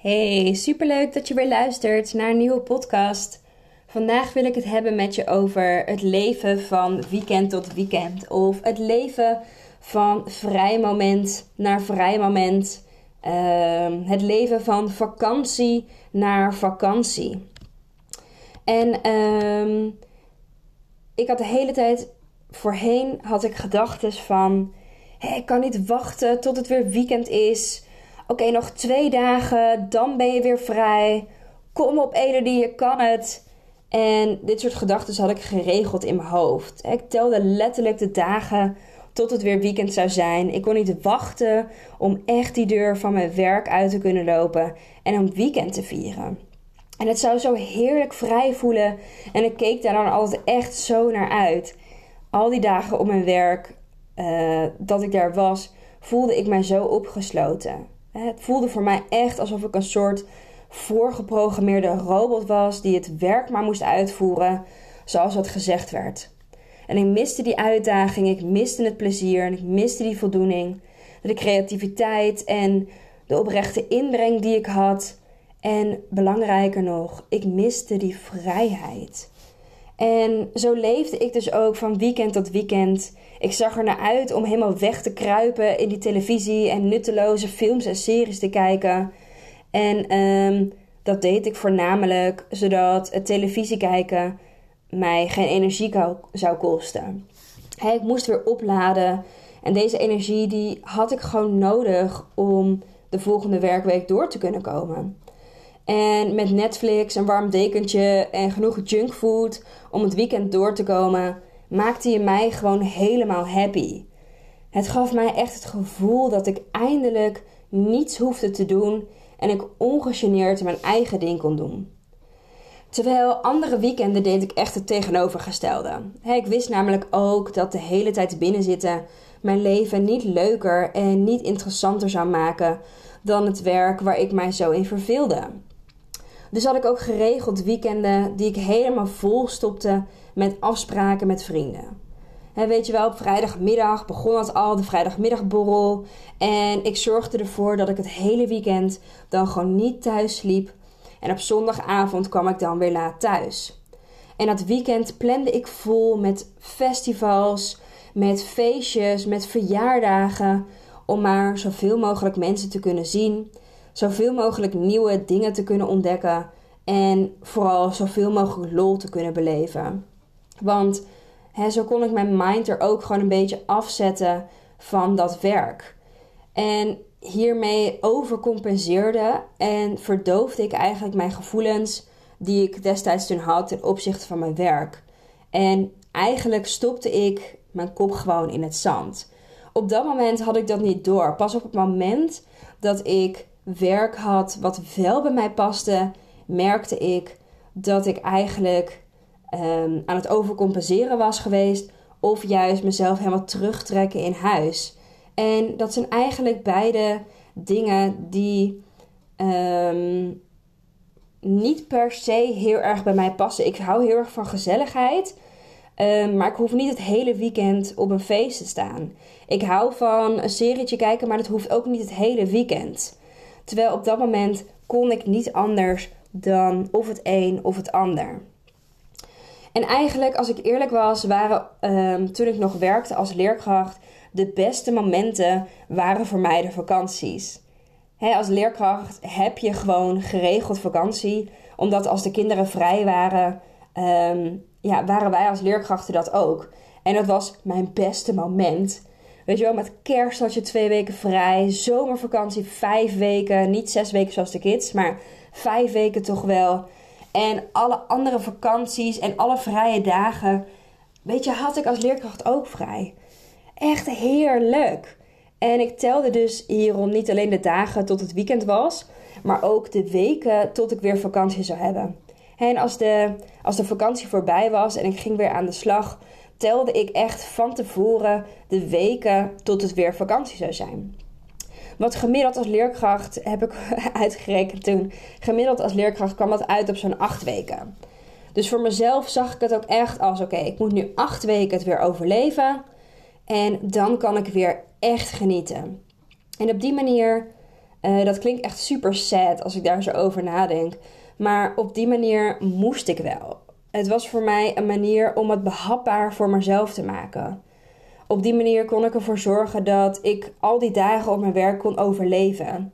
Hey, superleuk dat je weer luistert naar een nieuwe podcast. Vandaag wil ik het hebben met je over het leven van weekend tot weekend. Of het leven van vrij moment naar vrij moment. Ehm, het leven van vakantie naar vakantie. En ehm, ik had de hele tijd voorheen had ik gedachten van... Ik kan niet wachten tot het weer weekend is Oké, nog twee dagen, dan ben je weer vrij. Kom op, die je kan het. En dit soort gedachten had ik geregeld in mijn hoofd. Ik telde letterlijk de dagen tot het weer weekend zou zijn. Ik kon niet wachten om echt die deur van mijn werk uit te kunnen lopen en een weekend te vieren. En het zou zo heerlijk vrij voelen en ik keek daar dan altijd echt zo naar uit. Al die dagen op mijn werk uh, dat ik daar was, voelde ik mij zo opgesloten. Het voelde voor mij echt alsof ik een soort voorgeprogrammeerde robot was die het werk maar moest uitvoeren zoals dat gezegd werd. En ik miste die uitdaging, ik miste het plezier en ik miste die voldoening, de creativiteit en de oprechte inbreng die ik had. En belangrijker nog, ik miste die vrijheid. En zo leefde ik dus ook van weekend tot weekend. Ik zag er naar uit om helemaal weg te kruipen in die televisie en nutteloze films en series te kijken. En ehm, dat deed ik voornamelijk zodat het televisie kijken mij geen energie zou kosten. ik moest weer opladen en deze energie die had ik gewoon nodig om de volgende werkweek door te kunnen komen. En met Netflix, een warm dekentje en genoeg junkfood om het weekend door te komen, maakte je mij gewoon helemaal happy. Het gaf mij echt het gevoel dat ik eindelijk niets hoefde te doen en ik ongegeneerd mijn eigen ding kon doen. Terwijl andere weekenden deed ik echt het tegenovergestelde. Ik wist namelijk ook dat de hele tijd binnenzitten mijn leven niet leuker en niet interessanter zou maken dan het werk waar ik mij zo in verveelde. Dus had ik ook geregeld weekenden die ik helemaal vol stopte met afspraken met vrienden. He, weet je wel, op vrijdagmiddag begon het al, de vrijdagmiddagborrel. En ik zorgde ervoor dat ik het hele weekend dan gewoon niet thuis sliep. En op zondagavond kwam ik dan weer laat thuis. En dat weekend plande ik vol met festivals, met feestjes, met verjaardagen. Om maar zoveel mogelijk mensen te kunnen zien zoveel mogelijk nieuwe dingen te kunnen ontdekken en vooral zoveel mogelijk lol te kunnen beleven. Want hè, zo kon ik mijn mind er ook gewoon een beetje afzetten van dat werk. En hiermee overcompenseerde en verdoofde ik eigenlijk mijn gevoelens die ik destijds toen had ten opzichte van mijn werk. En eigenlijk stopte ik mijn kop gewoon in het zand. Op dat moment had ik dat niet door. Pas op het moment dat ik werk had wat wel bij mij paste, merkte ik dat ik eigenlijk um, aan het overcompenseren was geweest. Of juist mezelf helemaal terugtrekken in huis. En dat zijn eigenlijk beide dingen die um, niet per se heel erg bij mij passen. Ik hou heel erg van gezelligheid. Um, maar ik hoef niet het hele weekend op een feest te staan. Ik hou van een serietje kijken, maar dat hoeft ook niet het hele weekend. Terwijl op dat moment kon ik niet anders dan of het een of het ander. En eigenlijk, als ik eerlijk was, waren um, toen ik nog werkte als leerkracht, de beste momenten waren voor mij de vakanties. als leerkracht heb je gewoon geregeld vakantie, omdat als de kinderen vrij waren, um, ja, waren wij als leerkrachten dat ook. En dat was mijn beste moment. Weet je wel, met kerst had je twee weken vrij. Zomervakantie vijf weken. Niet zes weken zoals de kids, maar vijf weken toch wel. En alle andere vakanties en alle vrije dagen. Weet je, had ik als leerkracht ook vrij. echt heerlijk. En ik telde dus hierom niet alleen de dagen tot het weekend was, maar ook de weken tot ik weer vakantie zou hebben. En als de, als de vakantie voorbij was en ik ging weer aan de slag, telde ik echt van tevoren de weken tot het weer vakantie zou zijn. Wat gemiddeld als leerkracht heb ik uitgerekend toen. Gemiddeld als leerkracht kwam dat uit op zo'n acht weken. Dus voor mezelf zag ik het ook echt als: oké, ik moet nu acht weken het weer overleven. En dan kan ik weer echt genieten. En op die manier, uh, dat klinkt echt super sad als ik daar zo over nadenk. Maar op die manier moest ik wel. Het was voor mij een manier om het behapbaar voor mezelf te maken. Op die manier kon ik ervoor zorgen dat ik al die dagen op mijn werk kon overleven.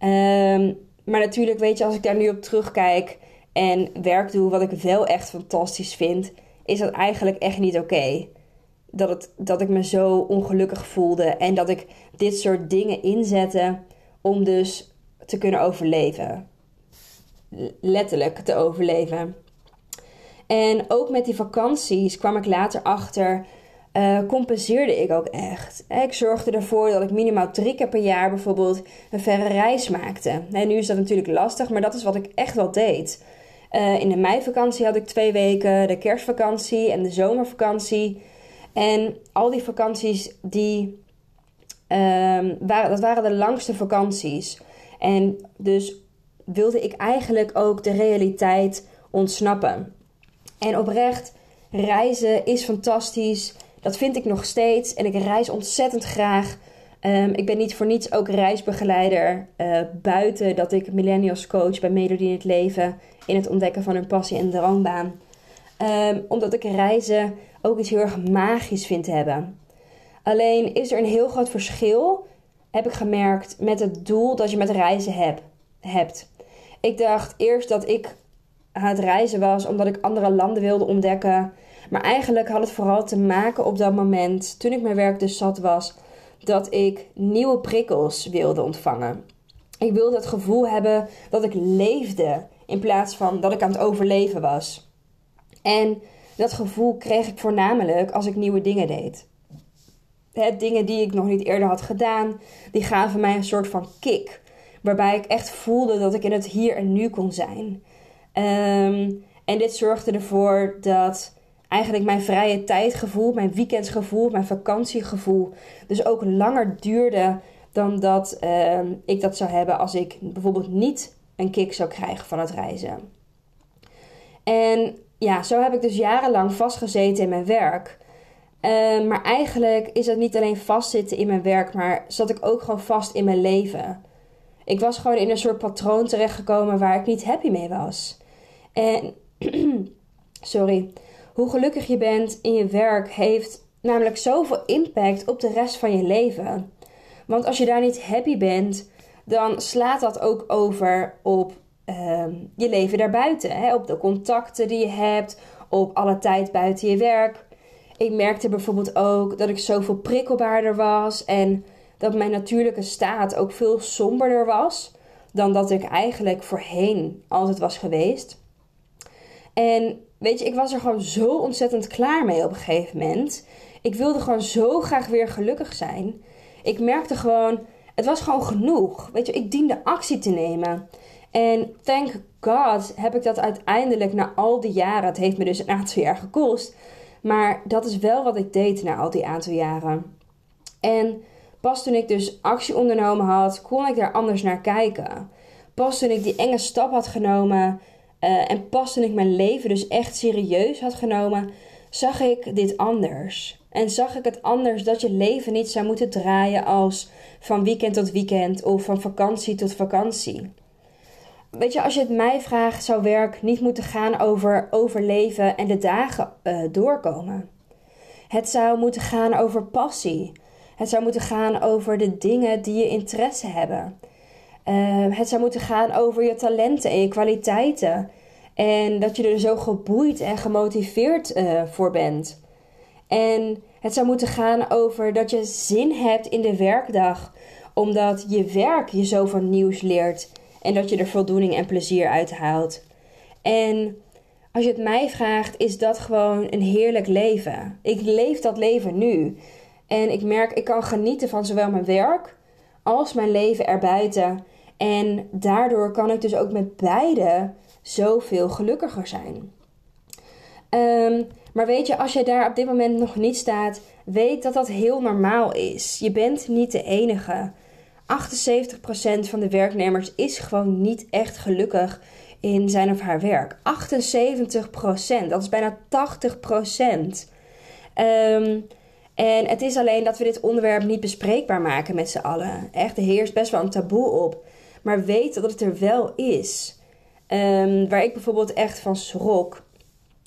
Um, maar natuurlijk, weet je, als ik daar nu op terugkijk en werk doe wat ik wel echt fantastisch vind, is dat eigenlijk echt niet oké. Dat, het, dat ik me zo ongelukkig voelde en dat ik dit soort dingen inzette om dus te kunnen overleven. Letterlijk te overleven. En ook met die vakanties kwam ik later achter uh, compenseerde ik ook echt. Ik zorgde ervoor dat ik minimaal drie keer per jaar bijvoorbeeld een verre reis maakte. En nu is dat natuurlijk lastig, maar dat is wat ik echt wel deed. Uh, in de meivakantie had ik twee weken, de kerstvakantie en de zomervakantie. En al die vakanties, die, um, waren, dat waren de langste vakanties. En dus wilde ik eigenlijk ook de realiteit ontsnappen. En oprecht, reizen is fantastisch. Dat vind ik nog steeds en ik reis ontzettend graag. Um, ik ben niet voor niets ook reisbegeleider uh, buiten dat ik millennials coach bij Melodie in het Leven in het ontdekken van hun passie en droombaan. Um, omdat ik reizen ook iets heel erg magisch vind hebben. Alleen is er een heel groot verschil, heb ik gemerkt, met het doel dat je met reizen heb, hebt. Ik dacht eerst dat ik aan het reizen was omdat ik andere landen wilde ontdekken. Maar eigenlijk had het vooral te maken op dat moment, toen ik mijn werk dus zat was, dat ik nieuwe prikkels wilde ontvangen. Ik wilde het gevoel hebben dat ik leefde in plaats van dat ik aan het overleven was. En dat gevoel kreeg ik voornamelijk als ik nieuwe dingen deed. dingen die ik nog niet eerder had gedaan, die gaven mij een soort van kick. Waarbij ik echt voelde dat ik in het hier en nu kon zijn. Ehm, en dit zorgde ervoor dat eigenlijk mijn vrije tijdgevoel, mijn weekendsgevoel, mijn vakantiegevoel dus ook langer duurde dan dat uh, ik dat zou hebben als ik bijvoorbeeld niet een kick zou krijgen van het reizen. En ja, zo heb ik dus jarenlang vastgezeten in mijn werk. Uh, maar eigenlijk is het niet alleen vastzitten in mijn werk, maar zat ik ook gewoon vast in mijn leven. Ik was gewoon in een soort patroon terechtgekomen waar ik niet happy mee was. En sorry hoe gelukkig je bent in je werk heeft namelijk zoveel impact op de rest van je leven. Want als je daar niet happy bent, dan slaat dat ook over op ehm, je leven daarbuiten. Hè? Op de contacten die je hebt, op alle tijd buiten je werk. Ik merkte bijvoorbeeld ook dat ik zoveel prikkelbaarder was en dat mijn natuurlijke staat ook veel somberder was dan dat ik eigenlijk voorheen altijd was geweest. En weet je, ik was er gewoon zo ontzettend klaar mee op een gegeven moment. Ik wilde gewoon zo graag weer gelukkig zijn. Ik merkte gewoon, het was gewoon genoeg. Weet je, ik diende actie te nemen. En thank God heb ik dat uiteindelijk na al die jaren. Het heeft me dus een aantal jaar gekost. Maar dat is wel wat ik deed na al die aantal jaren. En pas toen ik dus actie ondernomen had, kon ik daar anders naar kijken. Pas toen ik die enge stap had genomen, uh, en pas toen ik mijn leven dus echt serieus had genomen, zag ik dit anders. En zag ik het anders dat je leven niet zou moeten draaien als van weekend tot weekend of van vakantie tot vakantie. Weet je, als je het mij vraagt, zou werk niet moeten gaan over overleven en de dagen uh, doorkomen. Het zou moeten gaan over passie. Het zou moeten gaan over de dingen die je interesse hebben. Ehm, het zou moeten gaan over je talenten en je kwaliteiten. En dat je er zo geboeid en gemotiveerd uh, voor bent. En het zou moeten gaan over dat je zin hebt in de werkdag, omdat je werk je zoveel nieuws leert en dat je er voldoening en plezier uit haalt. En als je het mij vraagt, is dat gewoon een heerlijk leven. Ik leef dat leven nu. En ik merk, ik kan genieten van zowel mijn werk als mijn leven erbuiten. En daardoor kan ik dus ook met beide zoveel gelukkiger zijn. Ehm, maar weet je, als je daar op dit moment nog niet staat, weet dat dat heel normaal is. Je bent niet de enige. 78% van de werknemers is gewoon niet echt gelukkig in zijn of haar werk. 78%, dat is bijna 80%. Um, en het is alleen dat we dit onderwerp niet bespreekbaar maken met z'n allen. Echt, er heerst best wel een taboe op. Maar weet dat het er wel is. Um, waar ik bijvoorbeeld echt van schrok,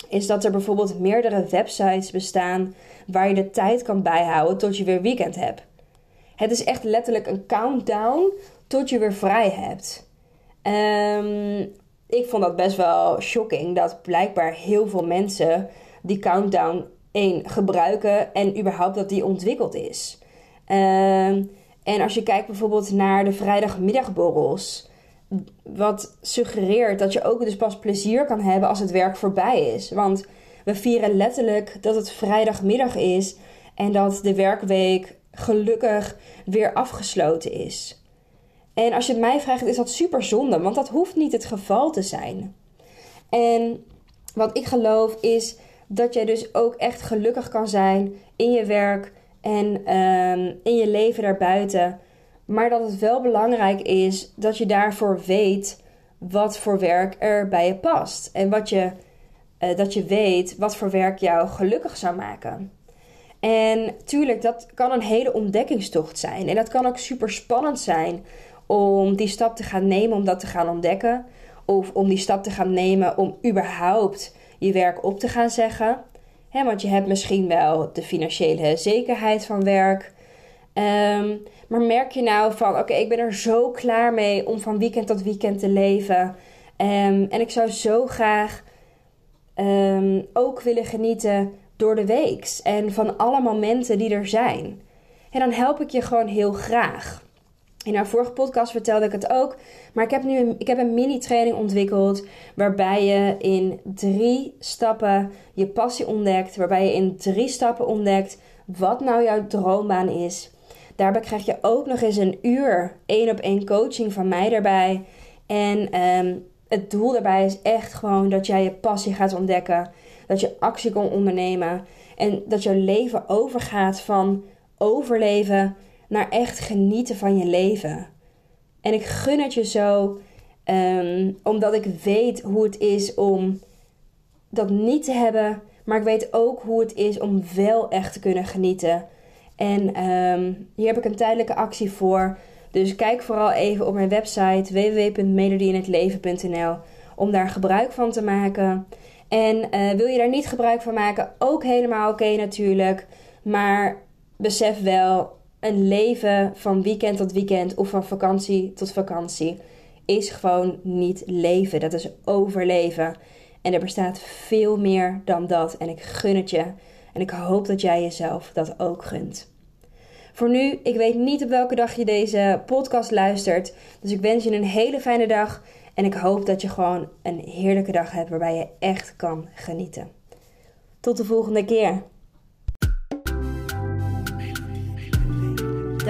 is dat er bijvoorbeeld meerdere websites bestaan waar je de tijd kan bijhouden tot je weer weekend hebt. Het is echt letterlijk een countdown tot je weer vrij hebt. Um, ik vond dat best wel shocking dat blijkbaar heel veel mensen die countdown één gebruiken en überhaupt dat die ontwikkeld is. Ehm, en als je kijkt bijvoorbeeld naar de vrijdagmiddagborrels, wat suggereert dat je ook dus pas plezier kan hebben als het werk voorbij is. Want we vieren letterlijk dat het vrijdagmiddag is en dat de werkweek gelukkig weer afgesloten is. En als je het mij vraagt, is dat super zonde, want dat hoeft niet het geval te zijn. En wat ik geloof is dat jij dus ook echt gelukkig kan zijn in je werk en ehm, in je leven daarbuiten. Maar dat het wel belangrijk is dat je daarvoor weet wat voor werk er bij je past. En wat je, uh, dat je weet wat voor werk jou gelukkig zou maken. En tuurlijk, dat kan een hele ontdekkingstocht zijn. En dat kan ook super spannend zijn om die stap te gaan nemen, om dat te gaan ontdekken. Of om die stap te gaan nemen om überhaupt je werk op te gaan zeggen. Want je hebt misschien wel de financiële zekerheid van werk. Ehm, maar merk je nou van, oké, ik ben er zo klaar mee om van weekend tot weekend te leven. Um, en ik zou zo graag um, ook willen genieten door de weeks en van alle momenten die er zijn. En dan help ik je gewoon heel graag. In haar vorige podcast vertelde ik het ook. Maar ik heb nu een, ik heb een mini-training ontwikkeld. Waarbij je in drie stappen je passie ontdekt. Waarbij je in drie stappen ontdekt wat nou jouw droombaan is. Daarbij krijg je ook nog eens een uur één op één coaching van mij daarbij. En um, het doel daarbij is echt gewoon dat jij je passie gaat ontdekken. Dat je actie kan ondernemen. En dat jouw leven overgaat van overleven naar echt genieten van je leven. En ik gun het je zo, um, omdat ik weet hoe het is om dat niet te hebben. Maar ik weet ook hoe het is om wel echt te kunnen genieten. En um, hier heb ik een tijdelijke actie voor. Dus kijk vooral even op mijn website www.melodieinhetleven.nl om daar gebruik van te maken. En uh, wil je daar niet gebruik van maken, ook helemaal oké natuurlijk. Maar besef wel, een leven van weekend tot weekend of van vakantie tot vakantie is gewoon niet leven. Dat is overleven. En er bestaat veel meer dan dat. En ik gun het je. En ik hoop dat jij jezelf dat ook gunt. Voor nu, ik weet niet op welke dag je deze podcast luistert. Dus ik wens je een hele fijne dag. En ik hoop dat je gewoon een heerlijke dag hebt waarbij je echt kan genieten. Tot de volgende keer.